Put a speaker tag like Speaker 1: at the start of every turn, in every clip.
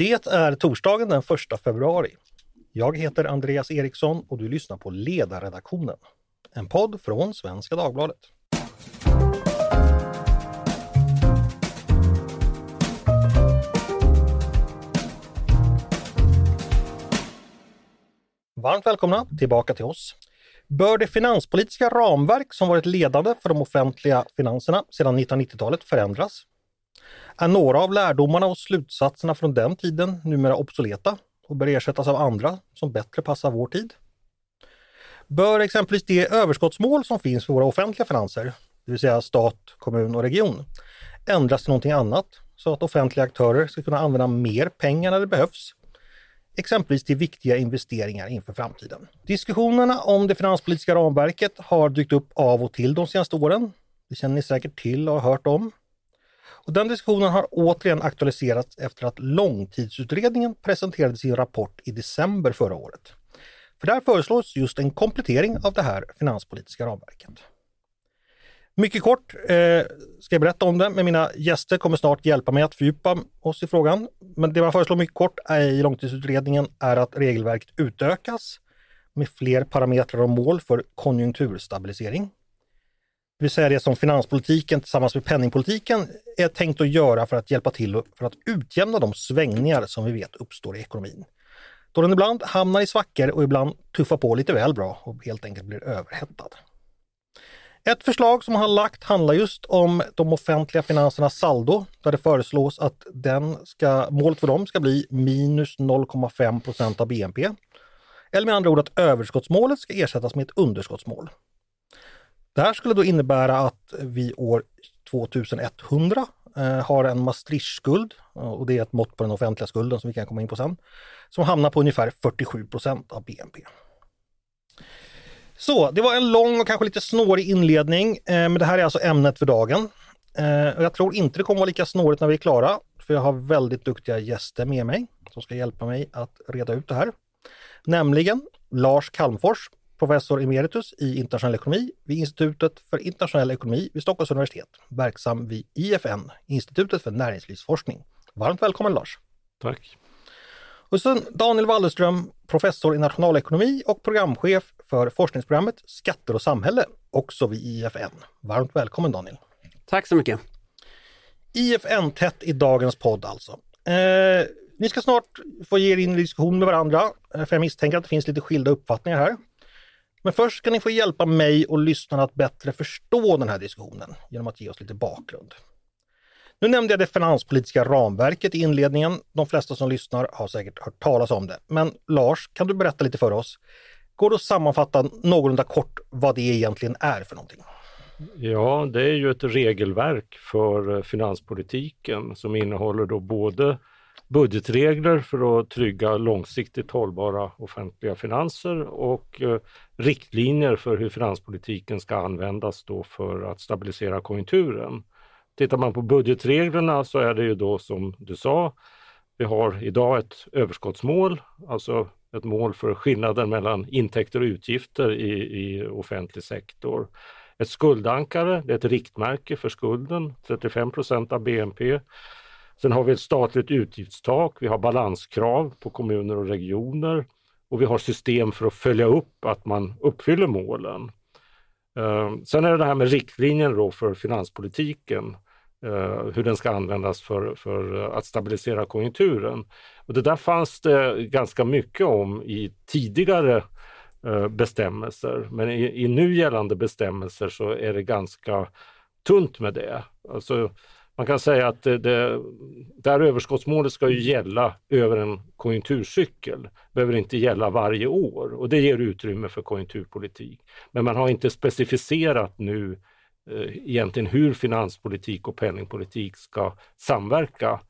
Speaker 1: Det är torsdagen den 1 februari. Jag heter Andreas Eriksson och du lyssnar på Ledarredaktionen. En podd från Svenska Dagbladet. Varmt välkomna tillbaka till oss. Bör det finanspolitiska ramverk som varit ledande för de offentliga finanserna sedan 1990-talet förändras? Är några av lärdomarna och slutsatserna från den tiden numera obsoleta och bör ersättas av andra som bättre passar vår tid? Bör exempelvis det överskottsmål som finns för våra offentliga finanser, det vill säga stat, kommun och region, ändras till någonting annat så att offentliga aktörer ska kunna använda mer pengar när det behövs exempelvis till viktiga investeringar inför framtiden. Diskussionerna om det finanspolitiska ramverket har dykt upp av och till de senaste åren. Det känner ni säkert till och har hört om. Och den diskussionen har återigen aktualiserats efter att Långtidsutredningen presenterade sin rapport i december förra året. För där föreslås just en komplettering av det här finanspolitiska ramverket. Mycket kort eh, ska jag berätta om det, men mina gäster kommer snart hjälpa mig att fördjupa oss i frågan. Men det man föreslår mycket kort är, i långtidsutredningen är att regelverket utökas med fler parametrar och mål för konjunkturstabilisering. Det vill säga det som finanspolitiken tillsammans med penningpolitiken är tänkt att göra för att hjälpa till för att utjämna de svängningar som vi vet uppstår i ekonomin. Då den ibland hamnar i svackor och ibland tuffar på lite väl bra och helt enkelt blir överhettad. Ett förslag som han lagt handlar just om de offentliga finansernas saldo där det föreslås att den ska, målet för dem ska bli minus 0,5 procent av BNP. Eller med andra ord att överskottsmålet ska ersättas med ett underskottsmål. Det här skulle då innebära att vi år 2100 eh, har en Maastrichtskuld, eh, och det är ett mått på den offentliga skulden som vi kan komma in på sen, som hamnar på ungefär 47 procent av BNP. Så, det var en lång och kanske lite snårig inledning, eh, men det här är alltså ämnet för dagen. Eh, och jag tror inte det kommer vara lika snårigt när vi är klara, för jag har väldigt duktiga gäster med mig som ska hjälpa mig att reda ut det här. Nämligen Lars Kalmfors, professor emeritus i internationell ekonomi vid Institutet för internationell ekonomi vid Stockholms universitet, verksam vid IFN, Institutet för näringslivsforskning. Varmt välkommen Lars!
Speaker 2: Tack!
Speaker 1: Och sen Daniel Wallerström, professor i nationalekonomi och programchef för forskningsprogrammet Skatter och samhälle, också vid IFN. Varmt välkommen Daniel!
Speaker 3: Tack så mycket!
Speaker 1: IFN-tätt i dagens podd alltså. Eh, ni ska snart få ge er in i diskussion med varandra, för jag misstänker att det finns lite skilda uppfattningar här. Men först ska ni få hjälpa mig och lyssnarna att bättre förstå den här diskussionen genom att ge oss lite bakgrund. Nu nämnde jag det finanspolitiska ramverket i inledningen. De flesta som lyssnar har säkert hört talas om det. Men Lars, kan du berätta lite för oss? Går det att sammanfatta någorlunda kort vad det egentligen är för någonting?
Speaker 2: Ja, det är ju ett regelverk för finanspolitiken som innehåller då både budgetregler för att trygga långsiktigt hållbara offentliga finanser och eh, riktlinjer för hur finanspolitiken ska användas då för att stabilisera konjunkturen. Tittar man på budgetreglerna så är det ju då som du sa, vi har idag ett överskottsmål, alltså ett mål för skillnaden mellan intäkter och utgifter i, i offentlig sektor. Ett skuldankare, det är ett riktmärke för skulden, 35% av BNP. Sen har vi ett statligt utgiftstak, vi har balanskrav på kommuner och regioner och vi har system för att följa upp att man uppfyller målen. Eh, sen är det det här med riktlinjen då för finanspolitiken, eh, hur den ska användas för, för att stabilisera konjunkturen. Och det där fanns det ganska mycket om i tidigare eh, bestämmelser, men i, i nu gällande bestämmelser så är det ganska tunt med det. Alltså, man kan säga att det, det, det här överskottsmålet ska ju gälla över en konjunkturcykel, behöver inte gälla varje år och det ger utrymme för konjunkturpolitik. Men man har inte specificerat nu eh, egentligen hur finanspolitik och penningpolitik ska samverka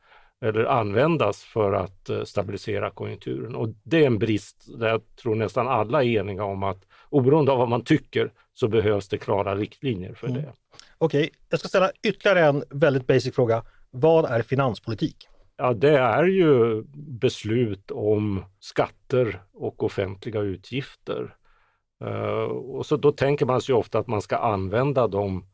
Speaker 2: eller användas för att eh, stabilisera konjunkturen. Och det är en brist där jag tror nästan alla är eniga om att oberoende av vad man tycker så behövs det klara riktlinjer för mm. det.
Speaker 1: Okej, okay. jag ska ställa ytterligare en väldigt basic fråga. Vad är finanspolitik?
Speaker 2: Ja, det är ju beslut om skatter och offentliga utgifter. Uh, och så då tänker man sig ofta att man ska använda de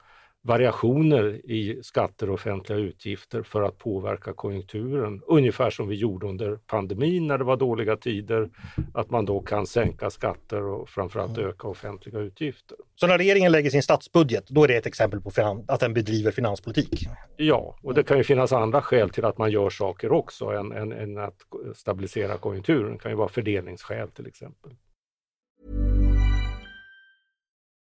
Speaker 2: variationer i skatter och offentliga utgifter för att påverka konjunkturen. Ungefär som vi gjorde under pandemin när det var dåliga tider, att man då kan sänka skatter och framförallt mm. öka offentliga utgifter.
Speaker 1: Så när regeringen lägger sin statsbudget, då är det ett exempel på att den bedriver finanspolitik?
Speaker 2: Ja, och det kan ju finnas andra skäl till att man gör saker också än, än, än att stabilisera konjunkturen. Det kan ju vara fördelningsskäl till exempel.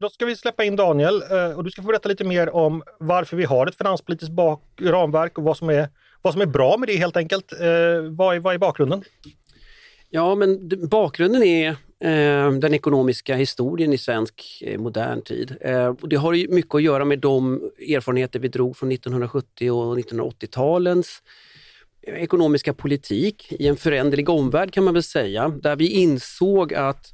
Speaker 1: Då ska vi släppa in Daniel eh, och du ska få berätta lite mer om varför vi har ett finanspolitiskt ramverk och vad som, är, vad som är bra med det helt enkelt. Eh, vad är, vad är bakgrunden?
Speaker 4: Ja, men bakgrunden är eh, den ekonomiska historien i svensk eh, modern tid. Eh, och det har ju mycket att göra med de erfarenheter vi drog från 1970 och 1980-talens eh, ekonomiska politik i en föränderlig omvärld kan man väl säga, där vi insåg att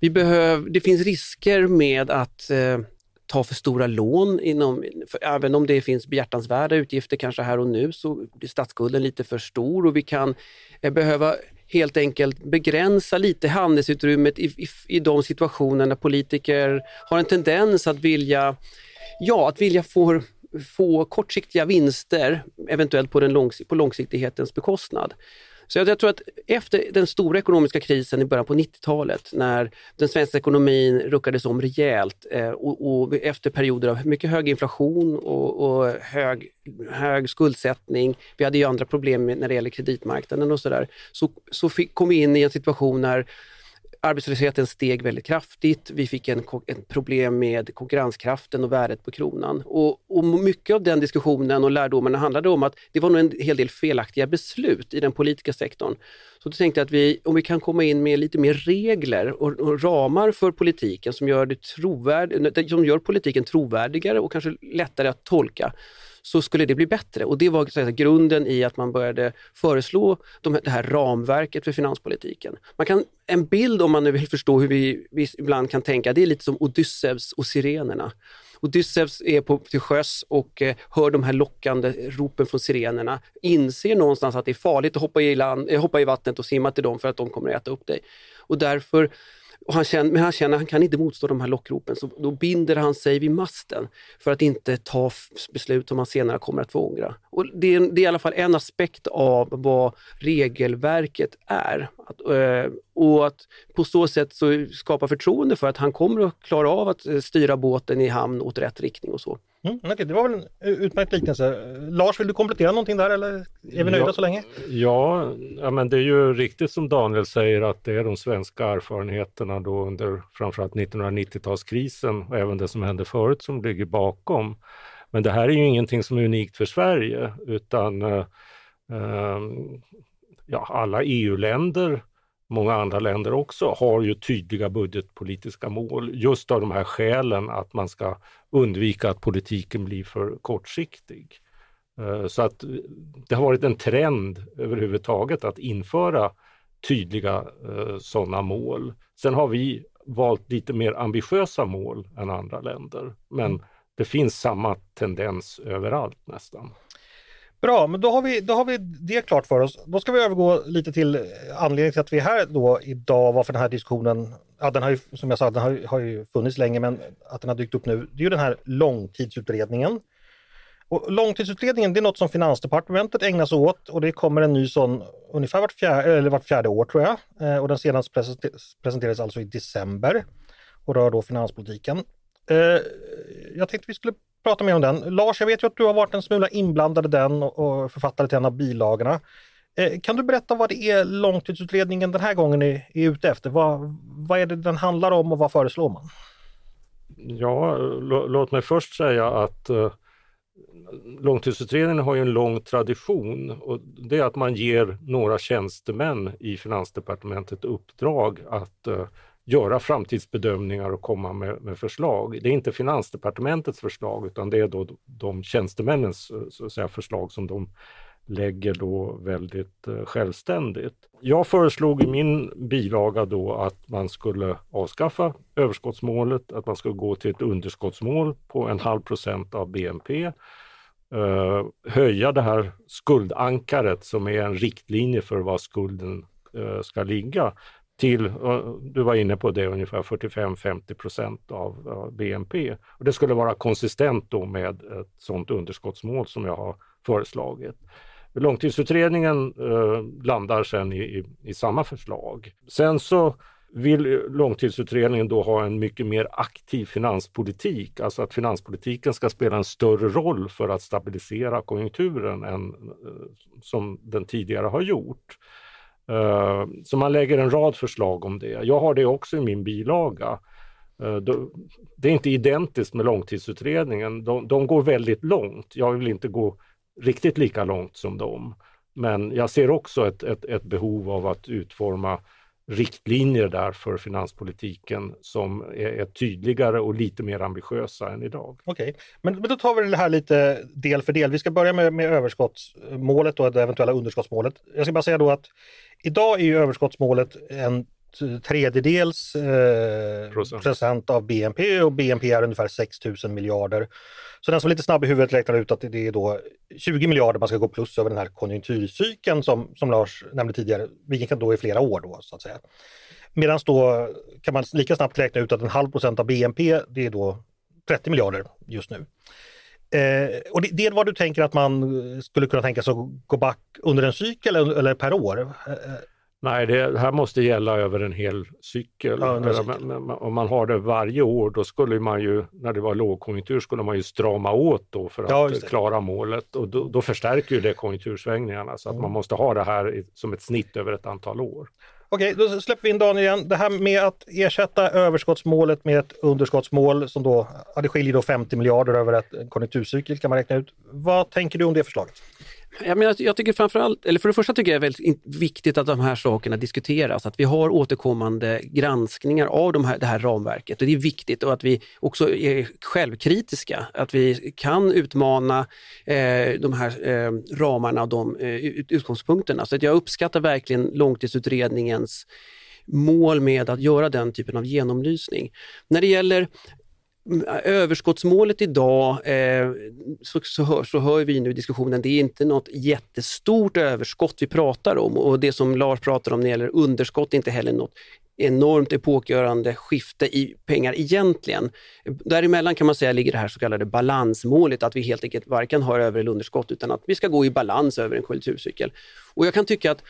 Speaker 4: vi behöv, det finns risker med att eh, ta för stora lån, inom, för även om det finns behjärtansvärda utgifter kanske här och nu så blir statsskulden lite för stor och vi kan eh, behöva helt enkelt begränsa lite handelsutrymmet i, i, i de situationer när politiker har en tendens att vilja, ja, att vilja få få kortsiktiga vinster, eventuellt på, den långs på långsiktighetens bekostnad. Så jag, jag, tror att efter den stora ekonomiska krisen i början på 90-talet när den svenska ekonomin ruckades om rejält eh, och, och, efter perioder av mycket hög inflation och, och, hög, hög skuldsättning, vi hade ju andra problem när det gäller kreditmarknaden och sådär, så, så fick, kom vi in i en situation när arbetslösheten steg väldigt kraftigt. Vi fick en, en, problem med konkurrenskraften och värdet på kronan. Och, och mycket av den diskussionen och lärdomarna handlade om att det var nog en hel del felaktiga beslut i den politiska sektorn. Så då tänkte jag att vi, om vi kan komma in med lite mer regler och, och ramar för politiken som gör, det trovärd, som gör politiken trovärdigare och kanske lättare att tolka, så skulle det bli bättre. Och det var säga, grunden i att man började föreslå de, det här ramverket för finanspolitiken. Man kan, en bild om man nu vill förstå hur vi, vi ibland kan tänka, det är lite som Odysseus och sirenerna. Odysseus är på, till sjöss och eh, hör de här lockande ropen från sirenerna, inser någonstans att det är farligt att hoppa i, land, eh, hoppa i vattnet och simma till dem för att de kommer att äta upp dig. Och därför och han känner, men han känner att han kan inte motstå de här lockropen, så då binder han sig vid masten för att inte ta beslut som han senare kommer att få ångra. Och det, är, det är i alla fall en aspekt av vad regelverket är. Att, eh, och att på så sätt så skapa förtroende för att han kommer att klara av att eh, styra båten i hamn åt rätt riktning och så.
Speaker 1: Mm, okay, det var väl en utmärkt liknelse. Lars, vill du komplettera någonting där eller är vi nöjda
Speaker 2: ja,
Speaker 1: så länge?
Speaker 2: Ja, ja, men det är ju riktigt som Daniel säger att det är de svenska erfarenheterna då under framförallt 1990-talskrisen och även det som hände förut som ligger bakom. Men det här är ju ingenting som är unikt för Sverige utan eh, eh, ja, alla EU-länder många andra länder också har ju tydliga budgetpolitiska mål just av de här skälen att man ska undvika att politiken blir för kortsiktig. Eh, så att det har varit en trend överhuvudtaget att införa tydliga eh, sådana mål. Sen har vi valt lite mer ambitiösa mål än andra länder, men mm. det finns samma tendens överallt nästan.
Speaker 1: Bra, men då har, vi, då har vi det klart för oss. Då ska vi övergå lite till eh, anledningen till att vi är här då idag, varför den här diskussionen, ja den har ju som jag sa, den har, har ju funnits länge men att den har dykt upp nu, det är ju den här långtidsutredningen. Och långtidsutredningen det är något som Finansdepartementet ägnar sig åt och det kommer en ny sån ungefär vart fjärde, eller vart fjärde år tror jag. Eh, och den senaste presenterades alltså i december och rör då finanspolitiken. Eh, jag tänkte vi skulle prata mer om den. Lars, jag vet ju att du har varit en smula inblandad i den och författare till en av bilagorna. Eh, kan du berätta vad det är långtidsutredningen den här gången är, är ute efter? Vad, vad är det den handlar om och vad föreslår man?
Speaker 2: Ja, låt mig först säga att eh, Långtidsutredningen har ju en lång tradition och det är att man ger några tjänstemän i Finansdepartementet uppdrag att eh, göra framtidsbedömningar och komma med, med, förslag. Det är inte Finansdepartementets förslag utan det är då de tjänstemännens så att säga, förslag som de lägger då väldigt eh, självständigt. Jag föreslog i min bilaga då att man skulle avskaffa överskottsmålet, att man skulle gå till ett underskottsmål på en halv procent av BNP, eh, höja det här skuldankaret som är en riktlinje för var skulden eh, ska ligga till, du var inne på det, ungefär 45-50 procent av BNP. Och det skulle vara konsistent då med ett sådant underskottsmål som jag har föreslagit. Långtidsutredningen eh, landar sen i, i, i, samma förslag. Sen så vill långtidsutredningen då ha en mycket mer aktiv finanspolitik, alltså att finanspolitiken ska spela en större roll för att stabilisera konjunkturen än eh, som den tidigare har gjort. Eh, så man lägger en rad förslag om det. Jag har det också i min bilaga. Eh, det är inte identiskt med långtidsutredningen. De, de går väldigt långt. Jag vill inte gå riktigt lika långt som dem. Men jag ser också ett, ett, ett behov av att utforma riktlinjer där för finanspolitiken som är, är, tydligare och lite mer ambitiösa än idag.
Speaker 1: Okej, okay. men, men då tar vi det här lite del för del. Vi ska börja med, med överskottsmålet och det eventuella underskottsmålet. Jag ska bara säga då att idag är ju överskottsmålet en tredjedels eh, procent. procent av BNP och BNP är ungefär 6 000 miljarder. Så den som är lite snabb i huvudet räknar ut att det är då 20 miljarder man ska gå plus över den här konjunkturcykeln som, som Lars nämnde tidigare, vilken då är flera år då så att säga. Medan då kan man lika snabbt räkna ut att en halv procent av BNP det är då 30 miljarder just nu. Eh, och det, det är vad du tänker att man skulle kunna tänka sig att gå back under en cykel eller, eller per år? Eh,
Speaker 2: Nej, det här måste gälla över en hel cykel. Ja, cykel. Om man har det varje år, då skulle man ju, när det var lågkonjunktur, skulle man ju strama åt då för att ja, klara målet och då, då, förstärker ju det konjunktursvängningarna så att mm. man måste ha det här som ett snitt över ett antal år.
Speaker 1: Okej, då släpper vi in Daniel igen. Det här med att ersätta överskottsmålet med ett underskottsmål som då, ja, det skiljer då 50 miljarder över ett konjunkturcykel kan man räkna ut. Vad tänker du om det förslaget?
Speaker 4: Jag, menar, jag tycker framförallt, eller för det första tycker jag det är väldigt viktigt att de här sakerna diskuteras, att vi har återkommande granskningar av de här, det här ramverket och det är viktigt och att vi också är självkritiska, att vi kan utmana eh, de här eh, ramarna och de eh, utgångspunkterna. Så att jag uppskattar verkligen långtidsutredningens mål med att göra den typen av genomlysning. När det gäller Överskottsmålet idag, eh, så, så, hör, så hör vi nu i diskussionen, det är inte något jättestort överskott vi pratar om och det som Lars pratar om när det gäller underskott är inte heller något enormt epokgörande skifte i pengar egentligen. Däremellan kan man säga ligger det här så kallade balansmålet, att vi helt enkelt varken har över eller underskott utan att vi ska gå i balans över en konjunkturcykel. Och jag kan tycka att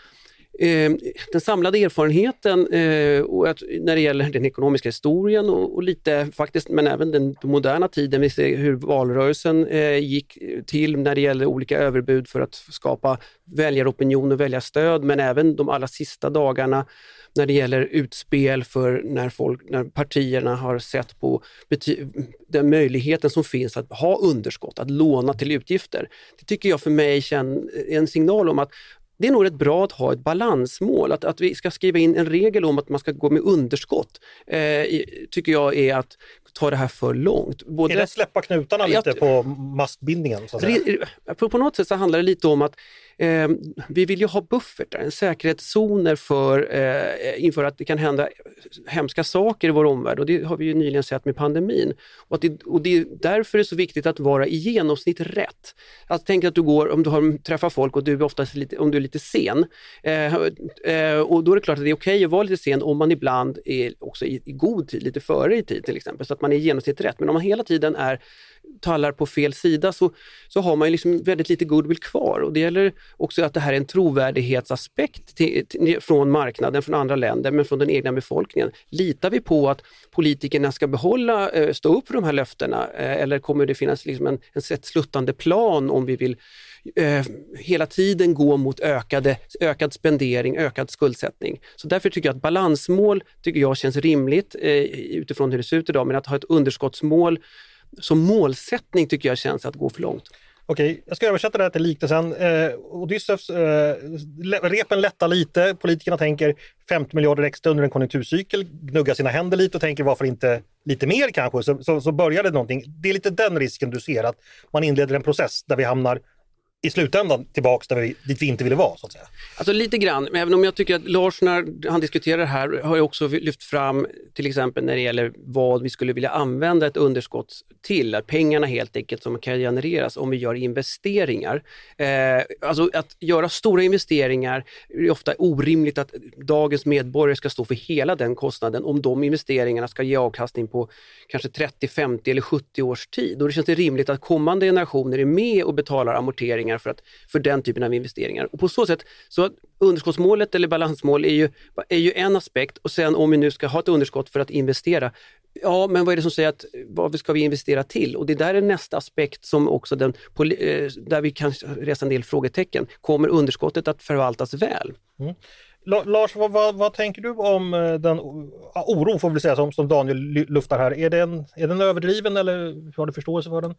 Speaker 4: Eh, den samlade erfarenheten eh, och att, när det gäller den ekonomiska historien och, och, lite faktiskt, men även den moderna tiden, vi ser hur valrörelsen eh, gick till när det gäller olika överbud för att skapa väljaropinion och väljarstöd, men även de allra sista dagarna när det gäller utspel för när, folk, när partierna har sett på den möjligheten som finns att ha underskott, att låna till utgifter. Det tycker jag för mig är en signal om att det är nog rätt bra att ha ett balansmål, att, att vi ska skriva in en regel om att man ska gå med underskott, eh, tycker jag är att ta det här för långt.
Speaker 1: Både, är det släppa knutarna lite att, på mastbindningen? Så att säga?
Speaker 4: På, på något sätt så handlar det lite om att eh, vi vill ju ha buffertar, säkerhetszoner för, eh, inför att det kan hända hemska saker i vår omvärld och det har vi ju nyligen sett med pandemin. Och, det, och det är därför det är så viktigt att vara i genomsnitt rätt. Att tänka att du går, om du har, träffar folk och du är oftast lite, om du är lite sen, eh, eh, och då är det klart att det är okej okay att vara lite sen om man ibland är också i, i god tid, lite före i tid till exempel, så att man är i genomsnitt rätt. Men om man hela tiden är tallar på fel sida så, så har man liksom väldigt lite goodwill kvar. Och det gäller också att det här är en trovärdighetsaspekt till, till, från marknaden, från andra länder, men från den egna befolkningen. Litar vi på att politikerna ska behålla, eh, stå upp för de här löftena eh, eller kommer det finnas liksom en, en sluttande plan om vi vill eh, hela tiden gå mot ökade, ökad spendering, ökad skuldsättning. Så därför tycker jag att balansmål tycker jag känns rimligt eh, utifrån hur det ser ut idag, men att ha ett underskottsmål som målsättning tycker jag känns att gå för långt.
Speaker 1: Okej, jag ska översätta det här till liknelsen. Eh, Odysseus, eh, repen lättar lite, politikerna tänker 50 miljarder extra under en konjunkturcykel, gnuggar sina händer lite och tänker varför inte lite mer kanske, så, så, så börjar det någonting. Det är lite den risken du ser, att man inleder en process där vi hamnar i slutändan tillbaks där vi, dit vi inte ville vara. Så att säga.
Speaker 4: Alltså lite grann, men även om jag tycker att Lars när han diskuterar det här har ju också lyft fram till exempel när det gäller vad vi skulle vilja använda ett underskott till, att pengarna helt enkelt som kan genereras om vi gör investeringar. Eh, alltså att göra stora investeringar är ofta orimligt att dagens medborgare ska stå för hela den kostnaden om de investeringarna ska ge avkastning på kanske 30, 50 eller 70 års tid. Och det känns det rimligt att kommande generationer är med och betalar amorteringar pengar för, att, för den typen av investeringar. Och på så sätt, så underskottsmålet eller balansmål är ju, är ju en aspekt och sen om vi nu ska ha ett underskott för att investera, Ja, men vad är det som säger att vad ska vi investera till? Och det där är nästa aspekt som också den, eh, där vi kan resa en del frågetecken. Kommer underskottet att förvaltas väl? Mm.
Speaker 1: Lars, vad, vad, vad, tänker du om eh, den ah, oro får vi säga, som, som Daniel luftar här? Är den, är den överdriven eller har du förståelse för den?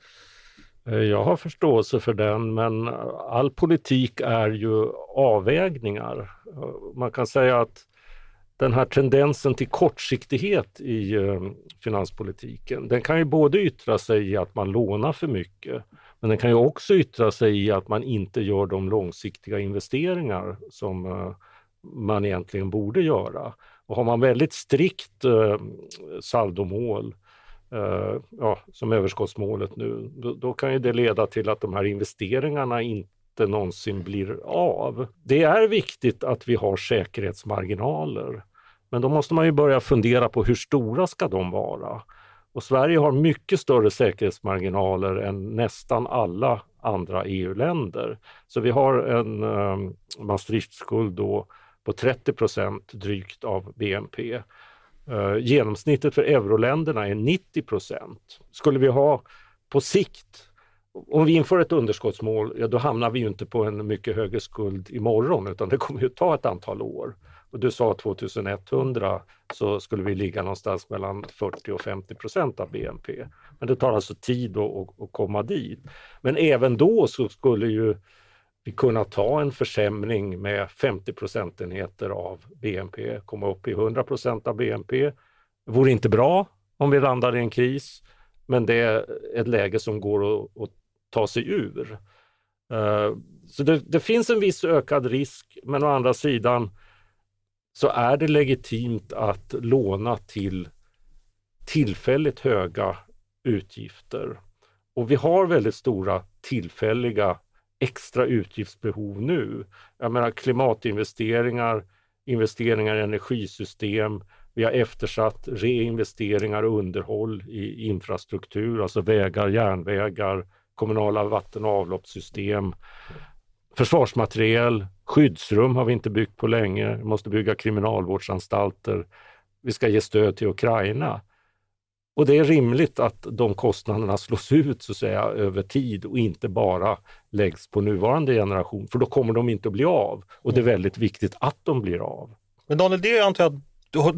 Speaker 2: Eh, jag har förståelse för den, men all politik är ju avvägningar. Eh, man kan säga att den här tendensen till kortsiktighet i eh, finanspolitiken, den kan ju både yttra sig i att man lånar för mycket, men den kan ju också yttra sig i att man inte gör de långsiktiga investeringar som man egentligen borde göra. Och har man väldigt strikt saldomål eh, ja, som överskottsmålet nu, då, då, kan ju det leda till att de här investeringarna inte någonsin blir av. Det är viktigt att vi har säkerhetsmarginaler, men då måste man ju börja fundera på hur stora ska de vara? Och Sverige har mycket större säkerhetsmarginaler än nästan alla andra EU-länder. Så vi har en um, Maastrichtskuld då på 30 procent drygt av BNP. Eh, genomsnittet för euroländerna är 90 procent. Skulle vi ha på sikt, om vi inför ett underskottsmål, ja då hamnar vi ju inte på en mycket högre skuld imorgon utan det kommer ju ta ett antal år. Och du sa 2100 så skulle vi ligga någonstans mellan 40 och 50 procent av BNP. Men det tar alltså tid att, att komma dit. Men även då så skulle ju kunna ta en försämring med 50 procentenheter av BNP, komma upp i 100 procent av BNP. Det vore inte bra om vi landar i en kris, men det är ett läge som går att, att ta sig ur. Eh, så det, det, finns en viss ökad risk, men å andra sidan så är det legitimt att låna till tillfälligt höga utgifter. Och vi har väldigt stora tillfälliga extra utgiftsbehov nu. Jag menar klimatinvesteringar, investeringar i energisystem, vi har eftersatt reinvesteringar och underhåll i infrastruktur, alltså vägar, järnvägar, kommunala vatten och avloppssystem. Försvarsmateriel, skyddsrum har vi inte byggt på länge, vi måste bygga kriminalvårdsanstalter. Vi ska ge stöd till Ukraina. Och det är rimligt att de kostnaderna slås ut så att säga över tid och inte bara läggs på nuvarande generation, för då kommer de inte att bli av. Och det är väldigt viktigt att de blir av.
Speaker 1: Men Daniel, det antar jag att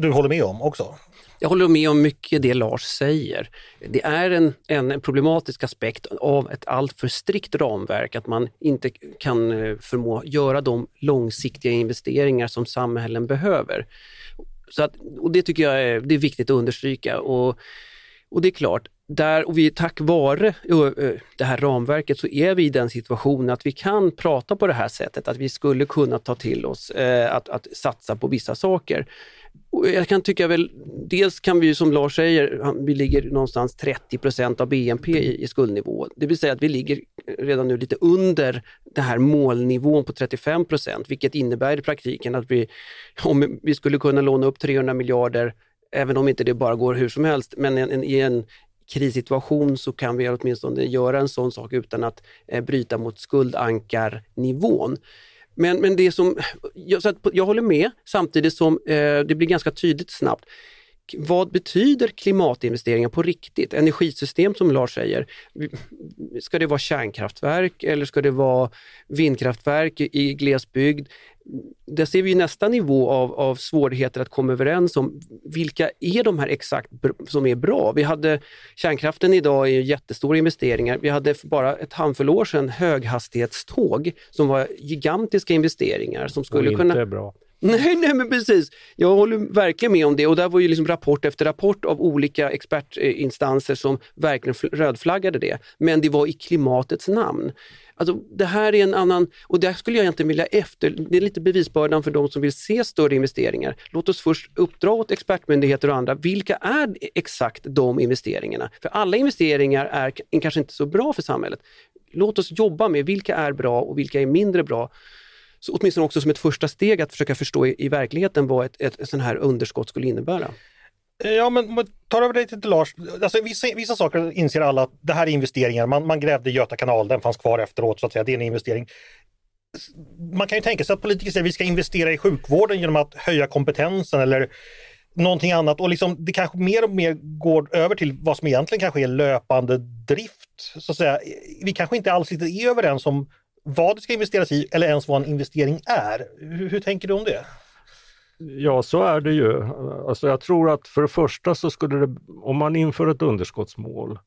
Speaker 1: du, håller med om också?
Speaker 4: Jag håller med om mycket det Lars säger. Det är en, en problematisk aspekt av ett alltför strikt ramverk, att man inte kan eh, förmå göra de långsiktiga investeringar som samhällen behöver. Så att, och det tycker jag är, det är viktigt att understryka. Och och det är klart, där, och vi, tack vare det här ramverket så är vi i den situationen att vi kan prata på det här sättet, att vi skulle kunna ta till oss eh, att, att satsa på vissa saker. Och jag kan tycka väl, dels kan vi som Lars säger, vi ligger någonstans 30% av BNP i, i skuldnivå. Det vill säga att vi ligger eh, redan nu lite under den här målnivån på 35% vilket innebär i praktiken att vi, om vi skulle kunna låna upp 300 miljarder även om inte det bara går hur som helst, men en, en, i en krissituation så kan vi åtminstone göra en sån sak utan att eh, bryta mot skuldankarnivån. Men, men det som, jag, så jag håller med samtidigt som eh, det blir ganska tydligt snabbt. vad betyder klimatinvesteringar på riktigt? Energisystem som Lars säger, ska det vara kärnkraftverk eller ska det vara vindkraftverk i glesbygd? Där ser vi nästa nivå av, av svårigheter att komma överens om vilka är de här exakt som är bra. Vi hade kärnkraften idag är jättestora investeringar. Vi hade för bara ett handfull år sedan höghastighetståg som var gigantiska investeringar som skulle
Speaker 2: och inte
Speaker 4: kunna...
Speaker 2: Bra.
Speaker 4: Nej, nej men precis. Jag håller verkligen med om det och där var ju liksom rapport efter rapport av olika expertinstanser som verkligen rödflaggade det. Men det var i klimatets namn. Alltså, det här är en annan, och där skulle jag egentligen vilja efter, det är lite bevisbördan för de som vill se större investeringar. Låt oss först uppdra åt expertmyndigheter och andra, vilka är exakt de investeringarna? För alla investeringar är kanske inte så bra för samhället. Låt oss jobba med vilka är bra och vilka är mindre bra. Så åtminstone också som ett första steg att försöka förstå i, i verkligheten vad ett, ett, ett sån här underskott skulle innebära.
Speaker 1: Ja, men om tar över dig till Lars. Alltså, vissa, vissa saker inser alla att det här är investeringar. Man, man grävde Göta kanal, den fanns kvar efteråt så att säga. Det är en investering. Man kan ju tänka sig att politiker säger att vi ska investera i sjukvården genom att höja kompetensen eller någonting annat och liksom, det kanske mer och mer går över till vad som egentligen kanske är löpande drift. Så att säga. Vi kanske inte alls är överens om vad det ska investeras i eller ens vad en investering är. Hur, hur tänker du om det?
Speaker 2: Ja, så är det ju. Alltså jag tror att för det första så skulle det, om man inför ett underskottsmål,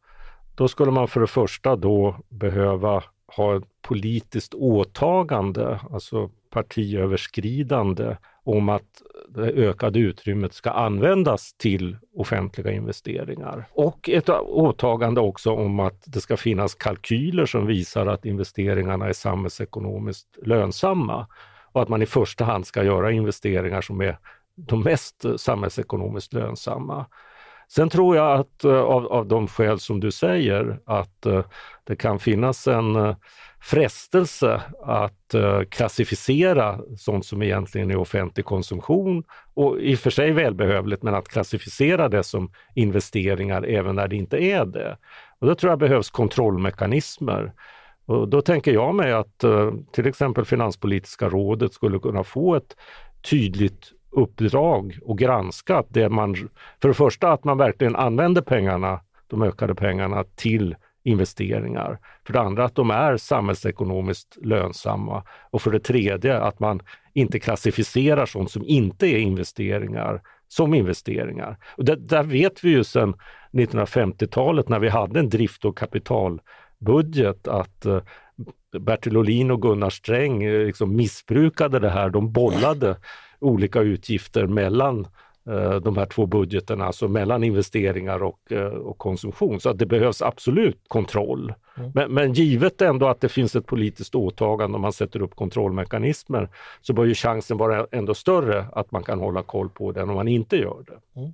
Speaker 2: då skulle man för det första då behöva ha ett politiskt åtagande, alltså partiöverskridande, om att det ökade utrymmet ska användas till offentliga investeringar. Och ett åtagande också om att det ska finnas kalkyler som visar att investeringarna är samhällsekonomiskt lönsamma och att man i första hand ska göra investeringar som är de mest eh, samhällsekonomiskt lönsamma. Sen tror jag att eh, av, av de skäl som du säger att eh, det kan finnas en frestelse att klassificera sånt som egentligen är offentlig konsumtion och i och för sig välbehövligt, men att klassificera det som investeringar även när det inte är det. Och då tror jag behövs kontrollmekanismer och då tänker jag mig att eh, till exempel Finanspolitiska rådet skulle kunna få ett tydligt uppdrag och granska att det man, för det första att man verkligen använder pengarna, de ökade pengarna till investeringar. För det andra att de är samhällsekonomiskt lönsamma och för det tredje att man inte klassificerar sånt som inte är investeringar som investeringar. Och det, där vet vi ju sedan 1950-talet när vi hade en drift och kapital budget att eh, Bertil Ohlin och Gunnar Sträng eh, liksom missbrukade det här. De bollade olika utgifter mellan eh, de här två budgeterna, alltså mellan investeringar och, och konsumtion. Så att det behövs absolut kontroll. Mm. Men, men, givet ändå att det finns ett politiskt åtagande om man sätter upp kontrollmekanismer så bör ju chansen vara ändå större att man kan hålla koll på det än om man inte gör det. Mm.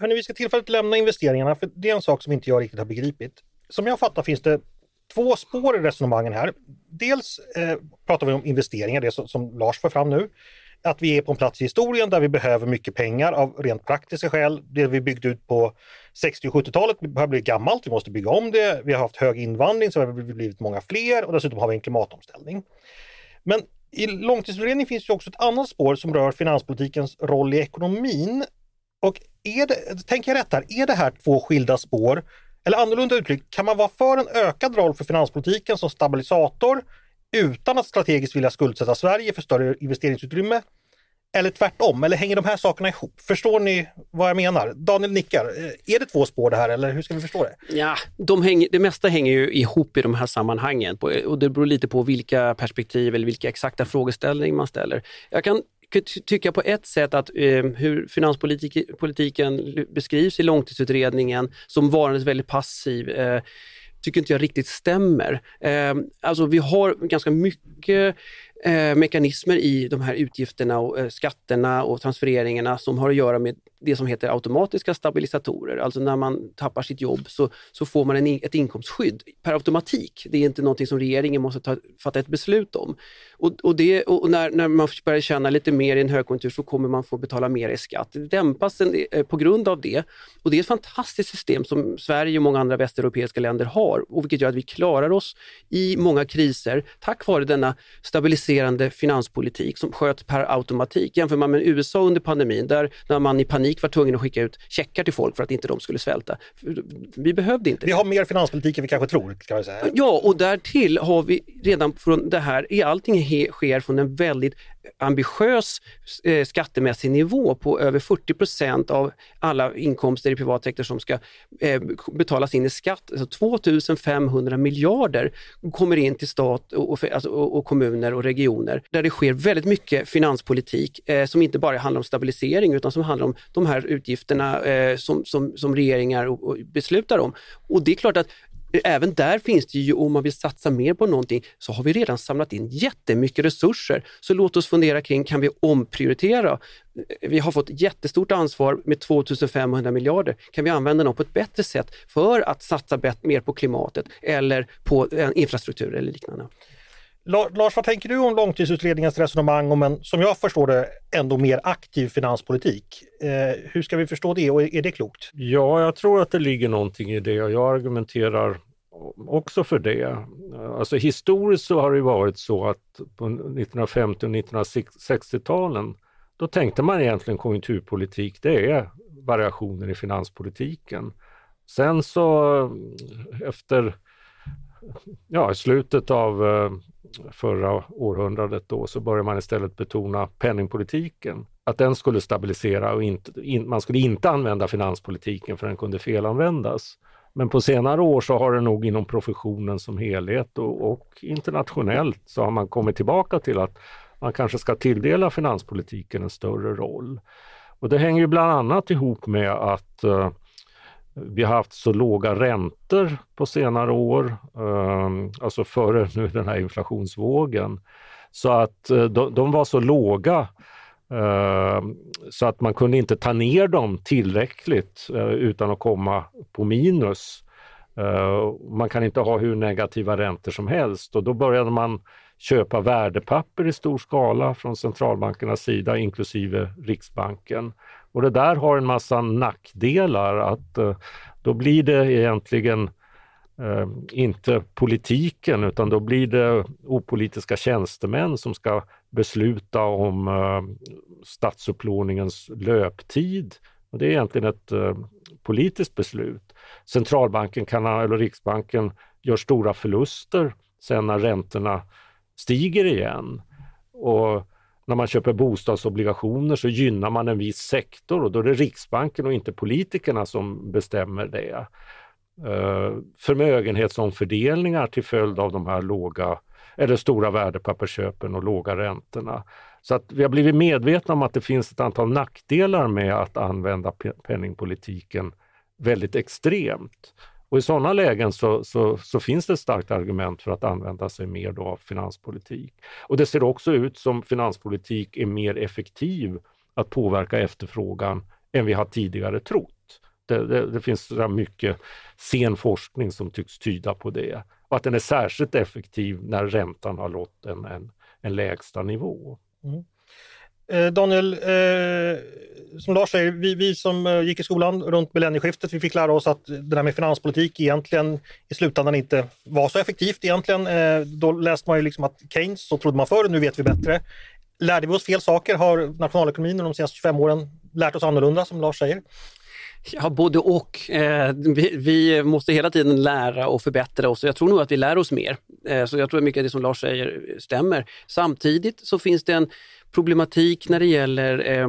Speaker 1: Hörni, vi ska tillfälligt lämna investeringarna för det är en sak som inte jag riktigt har begripit. Som jag fattar finns det två spår i resonemangen här. Dels eh, pratar vi om investeringar, det som, som Lars för fram nu. Att vi är på en plats i historien där vi behöver mycket pengar av rent praktiska skäl. Det vi byggde ut på 60 och 70-talet har blivit gammalt, vi måste bygga om det. Vi har haft hög invandring så har vi blivit många fler och dessutom har vi en klimatomställning. Men i långtidsutredningen finns ju också ett annat spår som rör finanspolitikens roll i ekonomin och är det, tänker jag rätt här, är det här två skilda spår? Eller annorlunda uttryckt, kan man vara för en ökad roll för finanspolitiken som stabilisator utan att strategiskt vilja skuldsätta Sverige för större investeringsutrymme? Eller tvärtom, eller hänger de här sakerna ihop? Förstår ni vad jag menar? Daniel nickar. Eh, är det två spår det här eller hur ska vi förstå det?
Speaker 4: Ja, de hänger, det mesta hänger ju ihop i de här sammanhangen och det beror lite på vilka perspektiv eller vilka exakta frågeställningar man ställer. Jag kan tycka på ett sätt att eh, hur finanspolitiken beskrivs i långtidsutredningen som varandes väldigt passiv eh, tycker inte jag riktigt stämmer. Eh, alltså vi har ganska mycket eh, mekanismer i de här utgifterna och eh, skatterna och transfereringarna som har att göra med det som heter automatiska stabilisatorer. Alltså när man tappar sitt jobb så, så får man en, ett inkomstskydd per automatik. Det är inte någonting som regeringen måste ta, fatta ett beslut om. Och, och, det, och när, när man börjar tjäna lite mer i en högkonjunktur så kommer man få betala mer i skatt. Det dämpas en, eh, på grund av det. Och det är ett fantastiskt system som Sverige och många andra västeuropeiska länder har, och vilket gör att vi klarar oss i många kriser tack vare denna stabiliserande finanspolitik som sköts per automatik. Jämför man med USA under pandemin, där när man i panik var tvungen att skicka ut checkar till folk för att inte de skulle svälta. Vi behövde inte
Speaker 1: Vi har mer finanspolitik än vi kanske tror, kan säga.
Speaker 4: Ja, och därtill har vi redan från det här, allting sker från en väldigt ambitiös eh, skattemässig nivå på över 40 procent av alla inkomster i privat sektor som ska eh, betalas in i skatt. Alltså 2 500 miljarder kommer in till stat och, alltså, och, och, kommuner och regioner där det sker väldigt mycket finanspolitik eh, som inte bara handlar om stabilisering utan som handlar om de här utgifterna eh, som, som, som regeringar och, och beslutar om. Och det är klart att även där finns det ju, om man vill satsa mer på någonting, så har vi redan samlat in jättemycket resurser. Så låt oss fundera kring, kan vi omprioritera? Vi har fått jättestort ansvar med 2500 miljarder. Kan vi använda dem på ett bättre sätt för att satsa mer på klimatet eller på eh, infrastruktur eller liknande?
Speaker 1: Lars, vad tänker du om långtidsutredningens resonemang om en, som jag förstår det, ändå mer aktiv finanspolitik? Eh, hur ska vi förstå det och är det klokt?
Speaker 2: Ja, jag tror att det ligger någonting i det och jag argumenterar också för det. Alltså historiskt så har det varit så att på 1950 och 1960-talen då tänkte man egentligen konjunkturpolitik, det är variationer i finanspolitiken. Sen så efter ja, i slutet av eh, förra århundradet då så började man istället betona penningpolitiken. Att den skulle stabilisera och inte, in, man skulle inte använda finanspolitiken för den kunde felanvändas. Men på senare år så har det nog inom professionen som helhet och, och internationellt så har man kommit tillbaka till att man kanske ska tilldela finanspolitiken en större roll. Och det hänger ju bland annat ihop med att uh, vi har haft så låga räntor på senare år, ehm, alltså före nu den här inflationsvågen. Så att eh, de, var så låga ehm, så att man kunde inte ta ner dem tillräckligt eh, utan att komma på minus. Eh, man kan inte ha hur negativa räntor som helst och då började man köpa värdepapper i stor skala från centralbankernas sida, inklusive Riksbanken. Och det där har en massa nackdelar att eh, då blir det egentligen eh, inte politiken utan då blir det opolitiska tjänstemän som ska besluta om eh, statsupplåningens löptid. Och det är egentligen ett politiskt beslut. Centralbanken kan, eller Riksbanken gör stora förluster sen när räntorna stiger igen. Och när man köper bostadsobligationer så gynnar man en viss sektor och då är det Riksbanken och inte politikerna som bestämmer det. Uh, förmögenhetsomfördelningar till följd av de här låga eller stora värdepappersköpen och låga räntorna. Så att vi har blivit medvetna om att det finns ett antal nackdelar med att använda penningpolitiken väldigt extremt. Och I sådana lägen så, så, så, finns det ett starkt argument för att använda sig mer av finanspolitik. Och det ser också ut som finanspolitik är mer effektiv att påverka efterfrågan än vi har tidigare trott. Det, det, det finns mycket sen forskning som tycks tyda på det. Och att den är särskilt effektiv när räntan har nått en, en, en lägsta nivå. Mm.
Speaker 1: Eh, Daniel, eh, som Lars säger, vi, vi som eh, gick i skolan runt millennieskiftet, vi fick lära oss att det där med finanspolitik egentligen i slutändan inte var så effektivt egentligen. Eh, då läste man ju liksom att Keynes, så trodde man förr, nu vet vi bättre. Lärde vi oss fel saker? Har nationalekonomin de senaste 25 åren lärt oss annorlunda, som Lars säger?
Speaker 4: Ja, både och. Eh, vi, vi, måste hela tiden lära och förbättra oss. Jag tror nog att vi lär oss mer. Eh, så jag tror att mycket av det som Lars säger stämmer. Samtidigt så finns det en problematik när det gäller eh,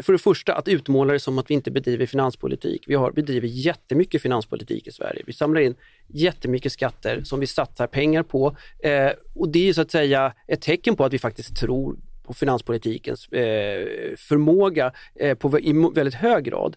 Speaker 4: för det första att utmåla det som att vi inte bedriver finanspolitik. Vi har, bedriver jättemycket finanspolitik i Sverige. Vi samlar in jättemycket skatter som vi satsar pengar på eh, och det är så att säga ett tecken på att vi faktiskt tror på finanspolitikens eh, förmåga eh, på, i väldigt hög grad.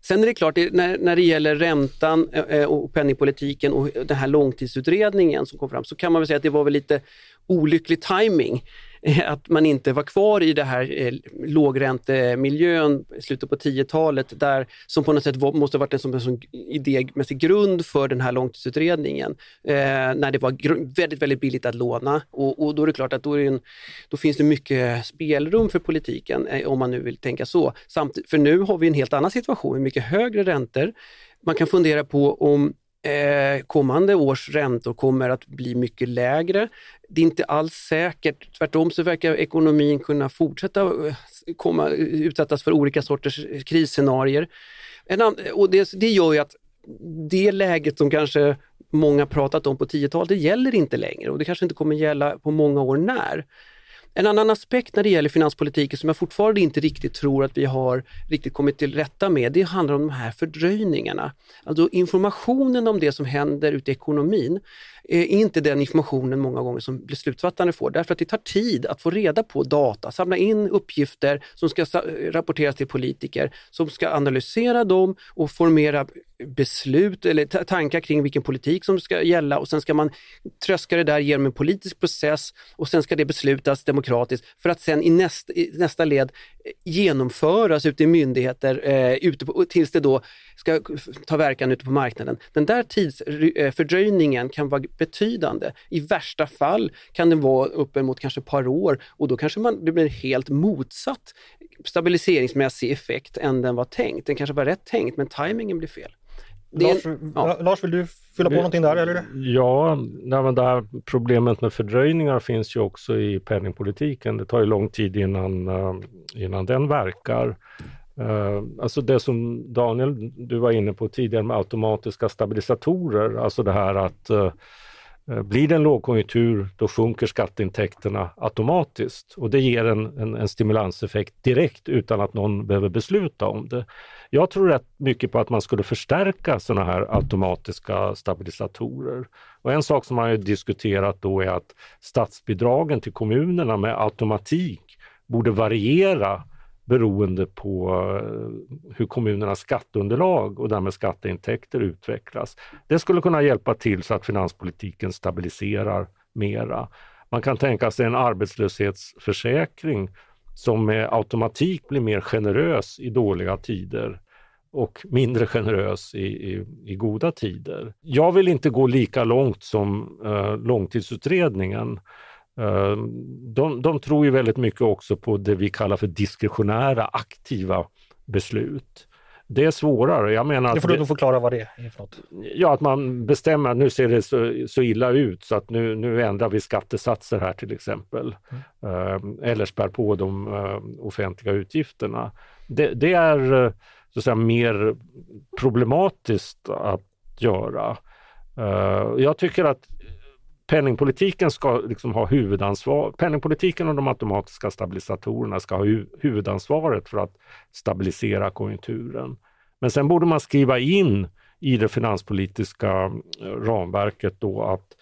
Speaker 4: Sen är det klart, när, när det gäller räntan eh, eh, och penningpolitiken och den här långtidsutredningen som kom fram så kan man väl säga att det var väl lite olycklig timing att man inte var kvar i det här eh, lågräntemiljön i slutet på 10-talet, där, som på något sätt var, måste ha varit en, som en sån idémässig grund för den här långtidsutredningen, eh, när det var väldigt, väldigt billigt att låna. Och, och då är det klart att då, en, då, finns det mycket spelrum för politiken, eh, om man nu vill tänka så. Samt, för nu har vi en helt annan situation, med mycket högre räntor. Man kan fundera på om Eh, kommande års räntor kommer att bli mycket lägre. Det är inte alls säkert. Tvärtom så verkar ekonomin kunna fortsätta eh, komma, eh, utsättas för olika sorters eh, krisscenarier. och det, det gör ju att det läget som kanske många pratat om på 10-talet, det gäller inte längre och det kanske inte kommer gälla på många år när. En annan aspekt när det gäller finanspolitiken som jag fortfarande inte riktigt tror att vi har riktigt kommit till rätta med, det handlar om de här fördröjningarna. Alltså informationen om det som händer ute i ekonomin eh, är inte den informationen många gånger som beslutsfattare får, därför att det tar tid att få reda på data, samla in uppgifter som ska rapporteras till politiker, som ska analysera dem och formera beslut eller tankar kring vilken politik som ska gälla och sen ska man tröska det där genom en politisk process och sen ska det beslutas demokratiskt för att sen i, näst, i nästa led genomföras ute i myndigheter eh, ute på, tills det då ska ta verkan ute på marknaden. Den där tidsfördröjningen eh, kan vara betydande. I värsta fall kan den vara uppemot kanske ett par år och då kanske man, det blir helt motsatt stabiliseringsmässig effekt än den var tänkt. Den kanske var rätt tänkt men tajmingen blir fel.
Speaker 1: Lars, en, ja. Lars, vill du fylla på någonting där? Eller?
Speaker 2: Ja, men där problemet med fördröjningar finns ju också i penningpolitiken. Det tar ju lång tid innan, uh, innan den verkar. Uh, alltså det som Daniel, du var inne på tidigare med automatiska stabilisatorer, alltså det här att uh, Eh, blir det en lågkonjunktur, då sjunker skatteintäkterna automatiskt och det ger en, en, en, stimulanseffekt direkt utan att någon behöver besluta om det. Jag tror rätt mycket på att man skulle förstärka sådana här automatiska stabilisatorer. Och en sak som man har diskuterat då är att statsbidragen till kommunerna med automatik borde variera beroende på eh, hur kommunernas skatteunderlag och därmed skatteintäkter utvecklas. Det skulle kunna hjälpa till så att finanspolitiken stabiliserar mera. Man kan tänka sig en arbetslöshetsförsäkring som med automatik blir mer generös i dåliga tider och mindre generös i, i, i, goda tider. Jag vill inte gå lika långt som eh, långtidsutredningen. Eh, de, de tror ju väldigt mycket också på det vi kallar för diskretionära aktiva beslut. Det är svårare. Jag menar
Speaker 1: det får du nog förklara vad det är för något.
Speaker 2: Ja, att man bestämmer att nu ser det så, så illa ut så att nu, nu ändrar vi skattesatser här till exempel. Mm. Eh, eller spär på de uh, offentliga utgifterna. Det, det är så att säga, mer problematiskt att göra. Jag tycker att penningpolitiken ska liksom ha huvudansvar. Penningpolitiken och de automatiska stabilisatorerna ska ha huvudansvaret för att stabilisera konjunkturen. Men sen borde man skriva in i det finanspolitiska eh, ramverket då att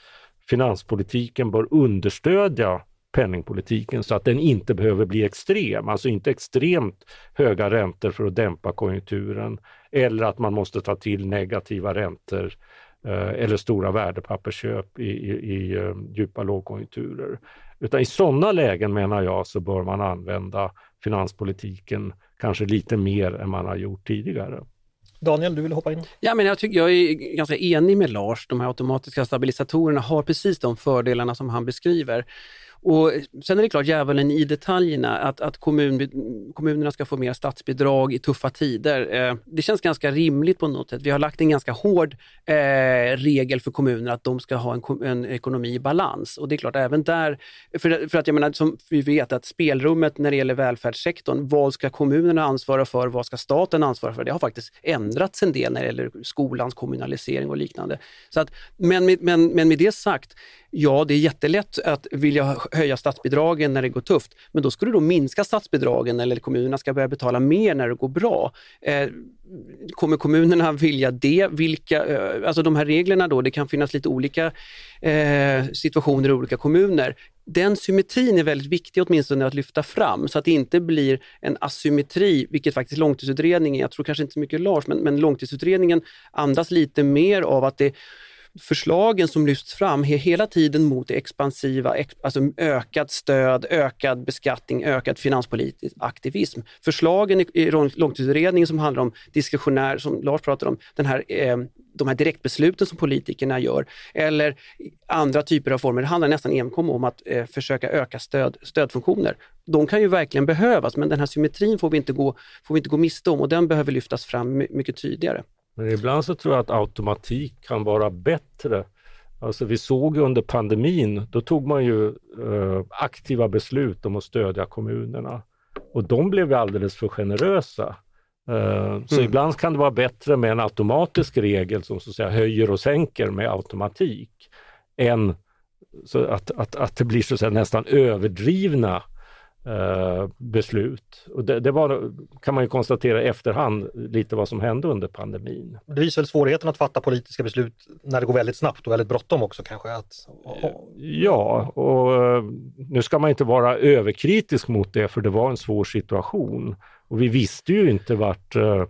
Speaker 2: finanspolitiken bör understödja penningpolitiken så att den inte behöver bli extrem, alltså inte extremt höga räntor för att dämpa konjunkturen eller att man måste ta till negativa räntor eh, eller stora värdepappersköp i, i, i uh, djupa lågkonjunkturer. Utan i sådana lägen menar jag så bör man använda finanspolitiken kanske lite mer än man har gjort tidigare.
Speaker 1: Daniel, du vill hoppa in?
Speaker 4: Ja, men jag, tycker, jag är ganska enig med Lars. De här automatiska stabilisatorerna har precis de fördelarna som han beskriver. Och sen är det klart djävulen i detaljerna, att, att kommun, kommunerna ska få mer statsbidrag i tuffa tider. Eh, det känns ganska rimligt på något sätt. Vi har lagt en ganska hård eh, regel för kommunerna att de ska ha en, en, ekonomi i balans. Och det är klart, även där, för, för att jag menar, som vi vet att spelrummet när det gäller välfärdssektorn, vad ska kommunerna ansvara för, vad ska staten ansvara för? Det har faktiskt ändrats en del när det gäller skolans kommunalisering och liknande. Så att, men, men, men med det sagt, Ja, det är jättelätt att vilja höja statsbidragen när det går tufft, men då ska du då minska statsbidragen eller kommunerna ska börja betala mer när det går bra. Eh, kommer kommunerna vilja det? Vilka, eh, alltså de här reglerna då, det kan finnas lite olika eh, situationer i olika kommuner. Den symmetrin är väldigt viktig åtminstone att lyfta fram så att det inte blir en asymmetri, vilket faktiskt långtidsutredningen, jag tror kanske inte så mycket Lars, men, men långtidsutredningen andas lite mer av att det förslagen som lyfts fram är hela tiden mot det expansiva, alltså ökat stöd, ökad beskattning, ökad finanspolitisk aktivism. Förslagen i långtidsutredningen som handlar om diskretionär, som Lars pratar om, den här eh, de här direktbesluten som politikerna gör eller andra typer av former. Det handlar nästan enkom om att eh, försöka öka stöd, stödfunktioner. De kan ju verkligen behövas men den här symmetrin får vi, inte gå, får vi inte gå miste om och den behöver lyftas fram mycket tydligare.
Speaker 2: Men ibland så tror jag att automatik kan vara bättre. Alltså vi såg under pandemin, då tog man ju eh, aktiva beslut om att stödja kommunerna och de blev alldeles för generösa. Uh, så mm. ibland kan det vara bättre med en automatisk regel som så att säga höjer och sänker med automatik än så att, att, att det blir så att säga nästan överdrivna uh, beslut. Och det, det, var, kan man ju konstatera i efterhand lite vad som hände under pandemin.
Speaker 1: Det visar väl svårigheten att fatta politiska beslut när det går väldigt snabbt och väldigt bråttom också kanske? Att,
Speaker 2: Ja, och uh, nu ska man inte vara överkritisk mot det för det var en svår situation. Och vi visste ju inte vart eh,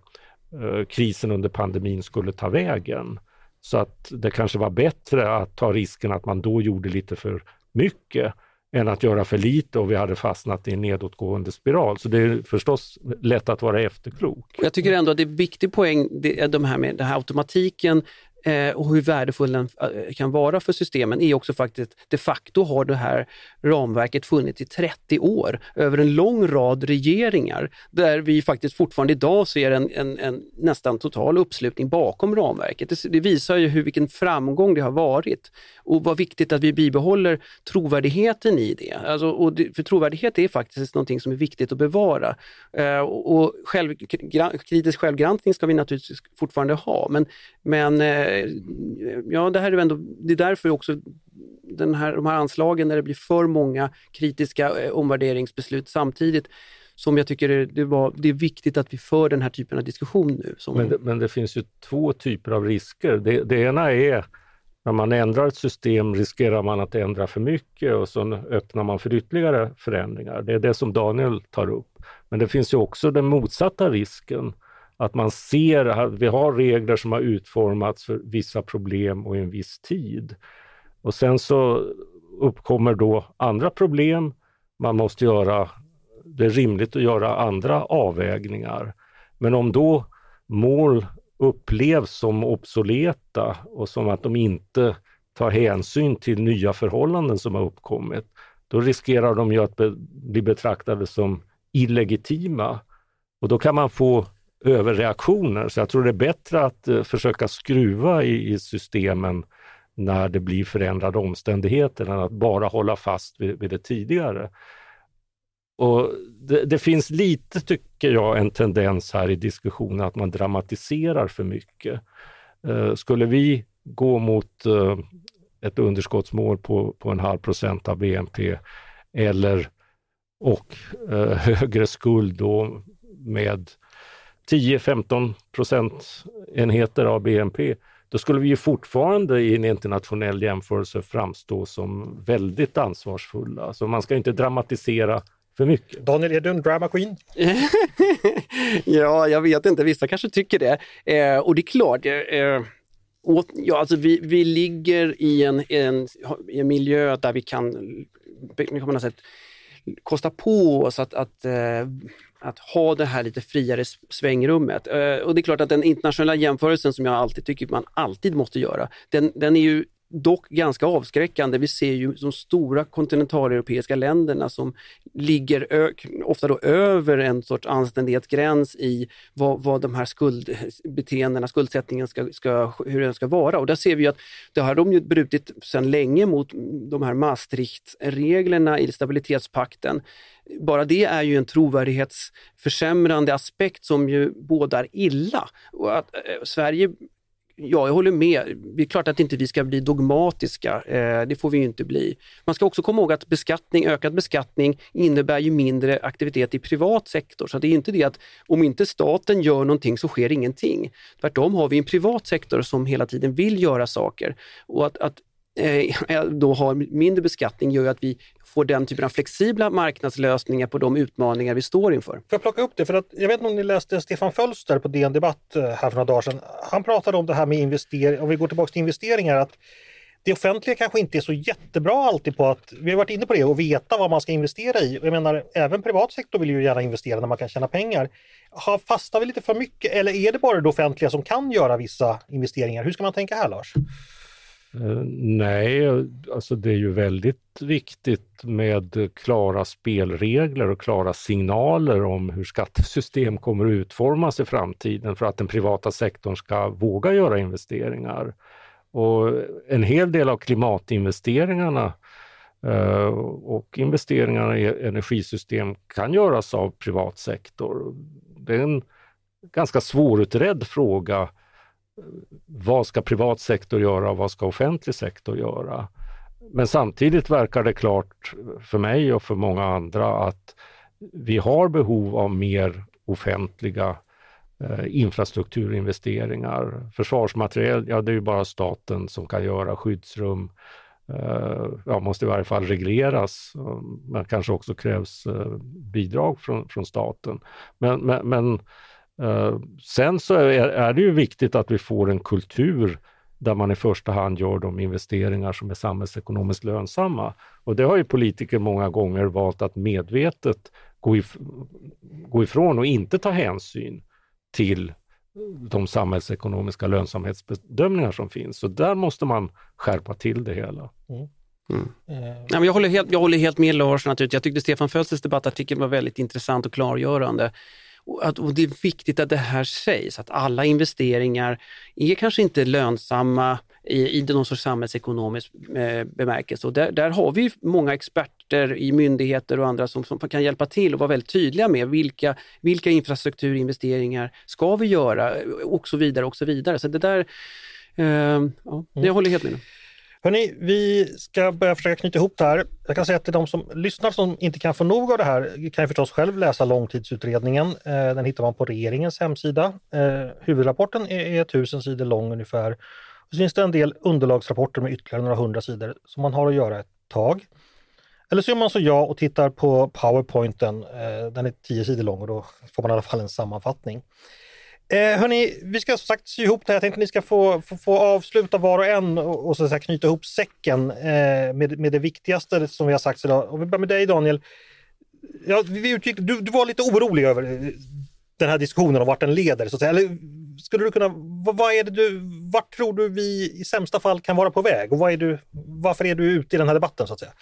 Speaker 2: eh, krisen under pandemin skulle ta vägen. Så att det kanske var bättre att ta risken att man då gjorde lite för mycket än att göra för lite och vi hade fastnat i en nedåtgående spiral. Så det är förstås lätt att vara efterklok.
Speaker 4: Jag tycker ändå att det är en viktig poäng, det, de här med den här automatiken Eh, och hur värdefull den eh, kan vara för systemen är också faktiskt, de facto har det här ramverket funnits i 30 år över en lång rad regeringar där vi faktiskt fortfarande idag ser en, en, en nästan total uppslutning bakom ramverket. Det, det, visar ju hur, vilken framgång det har varit och vad viktigt att vi bibehåller trovärdigheten i det. Alltså, och det, för trovärdighet är faktiskt någonting som är viktigt att bevara. Eh, och själv, kritisk självgranskning ska vi naturligtvis fortfarande ha men, men eh, Eh, ja, det här är ändå, det är därför också den här, de här anslagen när det blir för många kritiska eh, omvärderingsbeslut samtidigt som jag tycker det, det, var, det är viktigt att vi för den här typen av diskussion nu.
Speaker 2: Som... Men, det, men det finns ju två typer av risker. Det, det ena är när man ändrar ett system riskerar man att ändra för mycket och så öppnar man för ytterligare förändringar. Det är det som Daniel tar upp. Men det finns ju också den motsatta risken att man ser att vi har regler som har utformats för vissa problem och i en viss tid. Och sen så uppkommer då andra problem. Man måste göra, det är rimligt att göra andra avvägningar. Men om då mål upplevs som obsoleta och som att de inte tar hänsyn till nya förhållanden som har uppkommit, då riskerar de ju att be, bli betraktade som illegitima. Och då kan man få överreaktioner. Så jag tror det är bättre att eh, försöka skruva i, i, systemen när det blir förändrade omständigheter än att bara hålla fast vid, vid det tidigare. Och det, det, finns lite, tycker jag, en tendens här i diskussionen att man dramatiserar för mycket. Eh, skulle vi gå mot eh, ett underskottsmål på, på en halv procent av BNP eller och eh, högre skuld då med 10-15 procentenheter av BNP, då skulle vi ju fortfarande i en internationell jämförelse framstå som väldigt ansvarsfulla. Så man ska inte dramatisera för mycket.
Speaker 1: Daniel, är du en drama queen?
Speaker 4: ja, jag vet inte. Vissa kanske tycker det. Eh, och det är klart, eh, och, ja, alltså vi, vi ligger i en, en, en miljö där vi kan, kan man säga, kosta på oss att, att eh, att ha det här lite friare svängrummet. Eh, och det är klart att den internationella jämförelsen som jag alltid tycker man alltid måste göra, den, den är ju dock ganska avskräckande. Vi ser ju de stora kontinentaleuropeiska länderna som ligger ofta då över en sorts anständighetsgräns i vad, vad de här skuldbeteendena, skuldsättningen ska, ska, hur den ska vara. Och där ser vi att det har de ju brutit sedan länge mot de här Maastrichtreglerna i stabilitetspakten. Bara det är ju en trovärdighetsförsämrande aspekt som ju bådar illa. Och att eh, Sverige Ja, jag håller med. Det är klart att inte vi ska bli dogmatiska. Eh, det får vi inte bli. Man ska också komma ihåg att beskattning, ökad beskattning innebär ju mindre aktivitet i privat sektor. Så det är inte det att om inte staten gör någonting så sker ingenting. Tvärtom har vi en privat sektor som hela tiden vill göra saker. Och att, att Eh, då har mindre beskattning gör att vi får den typen av flexibla marknadslösningar på de utmaningar vi står inför. Får
Speaker 1: jag plocka upp det? För att jag vet inte om ni läste Stefan Fölster på DN Debatt eh, här för några dagar sedan. Han pratade om det här med investeringar, om vi går tillbaka till investeringar, att det offentliga kanske inte är så jättebra alltid på att, vi har varit inne på det, och veta vad man ska investera i. Jag menar, även privat sektor vill ju gärna investera när man kan tjäna pengar. Har, fastnar vi lite för mycket eller är det bara det offentliga som kan göra vissa investeringar? Hur ska man tänka här Lars?
Speaker 2: Eh, nej, alltså det är ju väldigt viktigt med klara spelregler och klara signaler om hur skattesystem kommer att utformas i framtiden för att den privata sektorn ska våga göra investeringar. Och en hel del av klimatinvesteringarna eh, och investeringarna i energisystem kan göras av privat sektor. Det är en ganska svårutredd fråga vad ska privat sektor göra och vad ska offentlig sektor göra? Men samtidigt verkar det klart för mig och för många andra att vi har behov av mer offentliga eh, infrastrukturinvesteringar. Försvarsmateriel, ja det är ju bara staten som kan göra skyddsrum. Eh, ja, måste i varje fall regleras, men kanske också krävs eh, bidrag från, från staten. Men, men, men sen så är, det ju viktigt att vi får en kultur där man i första hand gör de investeringar som är samhällsekonomiskt lönsamma. Och det har ju politiker många gånger valt att medvetet gå, if gå ifrån och inte ta hänsyn till de samhällsekonomiska lönsamhetsbedömningar som finns. Så där måste man skärpa till det hela. Mm.
Speaker 4: Mm. Mm. jag, håller helt, jag håller helt med Lars. Naturligtvis. Jag tyckte Stefan Fölsters debattartikel var väldigt intressant och klargörande. Och, att, och det är viktigt att det här sägs, att alla investeringar är kanske inte lönsamma i, i någon sorts samhällsekonomisk eh, bemärkelse. Och där, där har vi många experter i myndigheter och andra som, som kan hjälpa till och vara väldigt tydliga med vilka, vilka infrastrukturinvesteringar ska vi göra och så vidare och så vidare. Så det där, eh, ja, jag mm. håller helt med.
Speaker 1: Hörni, vi ska börja försöka knyta ihop det här. Jag kan säga till de som lyssnar som inte kan få nog av det här kan ju förstås själv läsa långtidsutredningen. Eh, den hittar man på regeringens hemsida. Eh, huvudrapporten är tusen sidor lång ungefär. Och så finns det en del underlagsrapporter med ytterligare några hundra sidor som man har att göra ett tag. Eller så gör man som jag och tittar på powerpointen. Eh, den är tio sidor lång och då får man i alla fall en sammanfattning. Eh, hörni, vi ska som sagt sy ihop det här. Jag tänkte att ni ska få, få, få avsluta var och en och, och så säga, knyta ihop säcken eh, med, med det viktigaste som vi har sagt idag. Och vi börjar med dig Daniel. Ja, vi utgick, du, du var lite orolig över eh, den här diskussionen och vart den leder. Så att säga. Eller, skulle du kunna, vad, vad, är det du, vart tror du vi i sämsta fall kan vara på väg och vad är du, varför är du ute i den här debatten så att säga?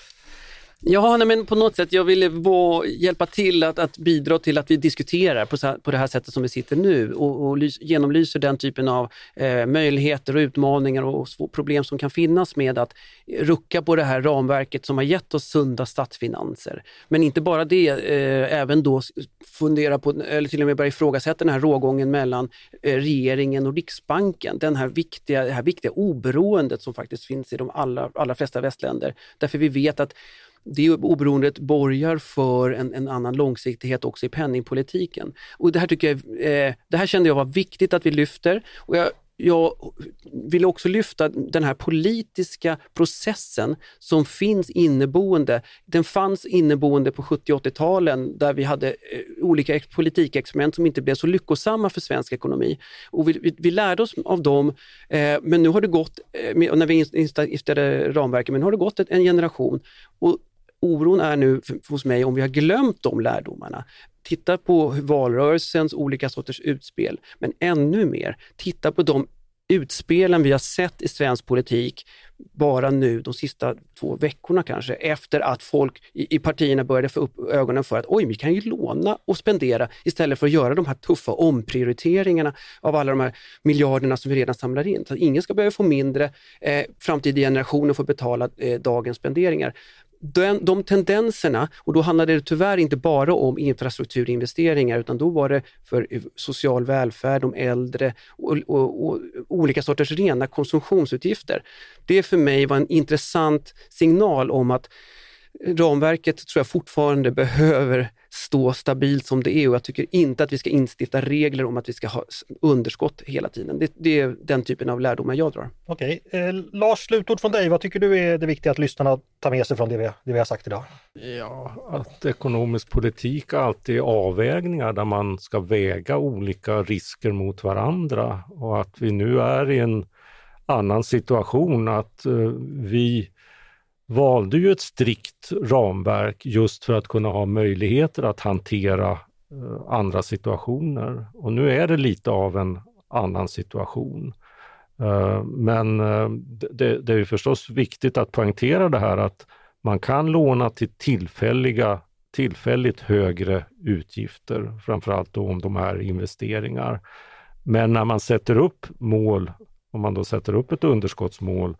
Speaker 4: Ja, nej, men på något sätt, jag ville vara, hjälpa till att, att, bidra till att vi diskuterar på, på det här sättet som vi sitter nu och, och lys, genomlyser den typen av eh, möjligheter och utmaningar och problem som kan finnas med att rucka på det här ramverket som har gett oss sunda statsfinanser. Men inte bara det, eh, även då fundera på, eller till och med börja ifrågasätta den här rågången mellan eh, regeringen och Riksbanken. Den här viktiga, det här viktiga oberoendet som faktiskt finns i de allra, allra flesta västländer. Därför vi vet att det oberoendet borgar för en, en, annan långsiktighet också i penningpolitiken. Och det här, tycker jag, eh, det här kände jag var viktigt att vi lyfter. Och jag, jag vill också lyfta den här politiska processen som finns inneboende. Den fanns inneboende på 70 80-talen där vi hade eh, olika politikexperiment som inte blev så lyckosamma för svensk ekonomi. Och vi, vi, vi lärde oss av dem, eh, men nu har det gått, eh, när vi instiftade ramverket, men nu har det gått en generation. Och oron är nu hos mig om vi har glömt de lärdomarna. Titta på valrörelsens olika sorters utspel, men ännu mer, titta på de utspelen vi har sett i svensk politik bara nu de sista två veckorna kanske, efter att folk i, i partierna började få upp ögonen för att oj, vi kan ju låna och spendera istället för att göra de här tuffa omprioriteringarna av alla de här miljarderna som vi redan samlar in. Så ingen ska behöva få mindre, eh, framtida generationer får betala eh, dagens spenderingar den, de tendenserna, och då handlade det tyvärr inte bara om infrastrukturinvesteringar utan då var det för social välfärd, de äldre och, och, och olika sorters rena konsumtionsutgifter. Det för mig var en intressant signal om att ramverket tror jag fortfarande behöver stå stabilt som det är och jag tycker inte att vi ska instifta regler om att vi ska ha underskott hela tiden. Det, det är den typen av lärdomar jag drar.
Speaker 1: Okej, eh, Lars, slutord från dig. Vad tycker du är det viktiga att lyssnarna tar med sig från det vi, det vi har sagt idag?
Speaker 2: Ja, att ekonomisk politik alltid är avvägningar där man ska väga olika risker mot varandra och att vi nu är i en annan situation, att uh, vi valde ju ett strikt ramverk just för att kunna ha möjligheter att hantera eh, andra situationer. Och nu är det lite av en annan situation. Eh, men eh, det, det är förstås viktigt att poängtera det här att man kan låna till tillfälliga, tillfälligt högre utgifter, framförallt då om de är investeringar. Men när man sätter upp mål, om man då sätter upp ett underskottsmål,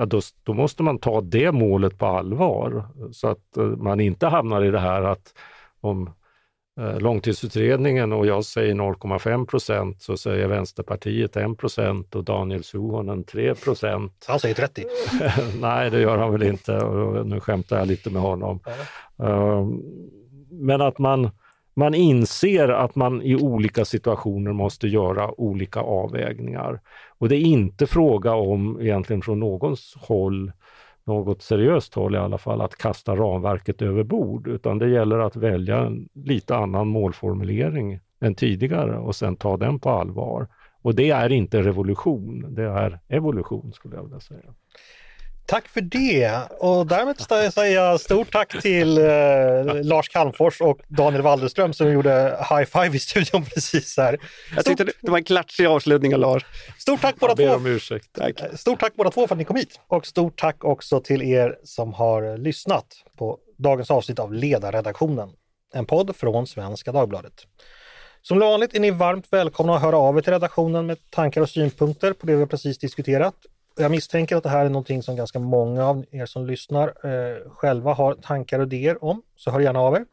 Speaker 2: ja då, då måste man ta det målet på allvar så att eh, man inte hamnar i det här att om Eh, långtidsutredningen och jag säger 0,5 procent så säger Vänsterpartiet 1 procent och Daniel Suhonen 3 procent.
Speaker 1: Han säger 30.
Speaker 2: Nej, det gör han väl inte. Nu skämtar jag lite med honom. Ja. Men att man, man inser att man i olika situationer måste göra olika avvägningar. Och det är inte fråga om egentligen från någons håll något seriöst håll i alla fall, att kasta ramverket över bord, utan det gäller att välja en lite annan målformulering än tidigare och sen ta den på allvar. Och det är inte revolution, det är evolution skulle jag vilja säga.
Speaker 1: Tack för det! Och därmed säger jag stort tack till eh, Lars Calmfors och Daniel Walderström som gjorde high five i studion precis här.
Speaker 4: Jag tyckte det var en klatschig avslutning av Lars.
Speaker 1: Stort tack båda två! Tack. Stort tack båda två för att ni kom hit. Och stort tack också till er som har lyssnat på dagens avsnitt av Ledarredaktionen. En podd från Svenska Dagbladet. Som vanligt är ni varmt välkomna att höra av er till redaktionen med tankar och synpunkter på det vi precis diskuterat jag misstänker att det här är någonting som ganska många av er som lyssnar eh, själva har tankar och idéer om, så hör gärna av er.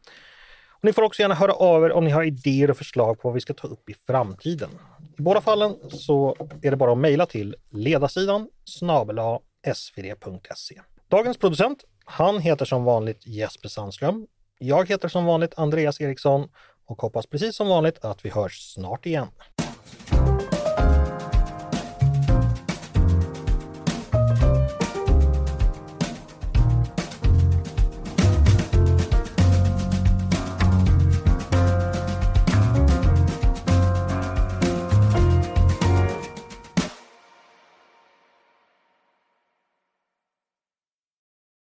Speaker 1: Och ni får också gärna höra av er om ni har idéer och förslag på vad vi ska ta upp i framtiden. I båda fallen så är det bara att mejla till ledarsidan snabel svd.se. Dagens producent, han heter som vanligt Jesper Sandström. Jag heter som vanligt Andreas Eriksson och hoppas precis som vanligt att vi hörs snart igen.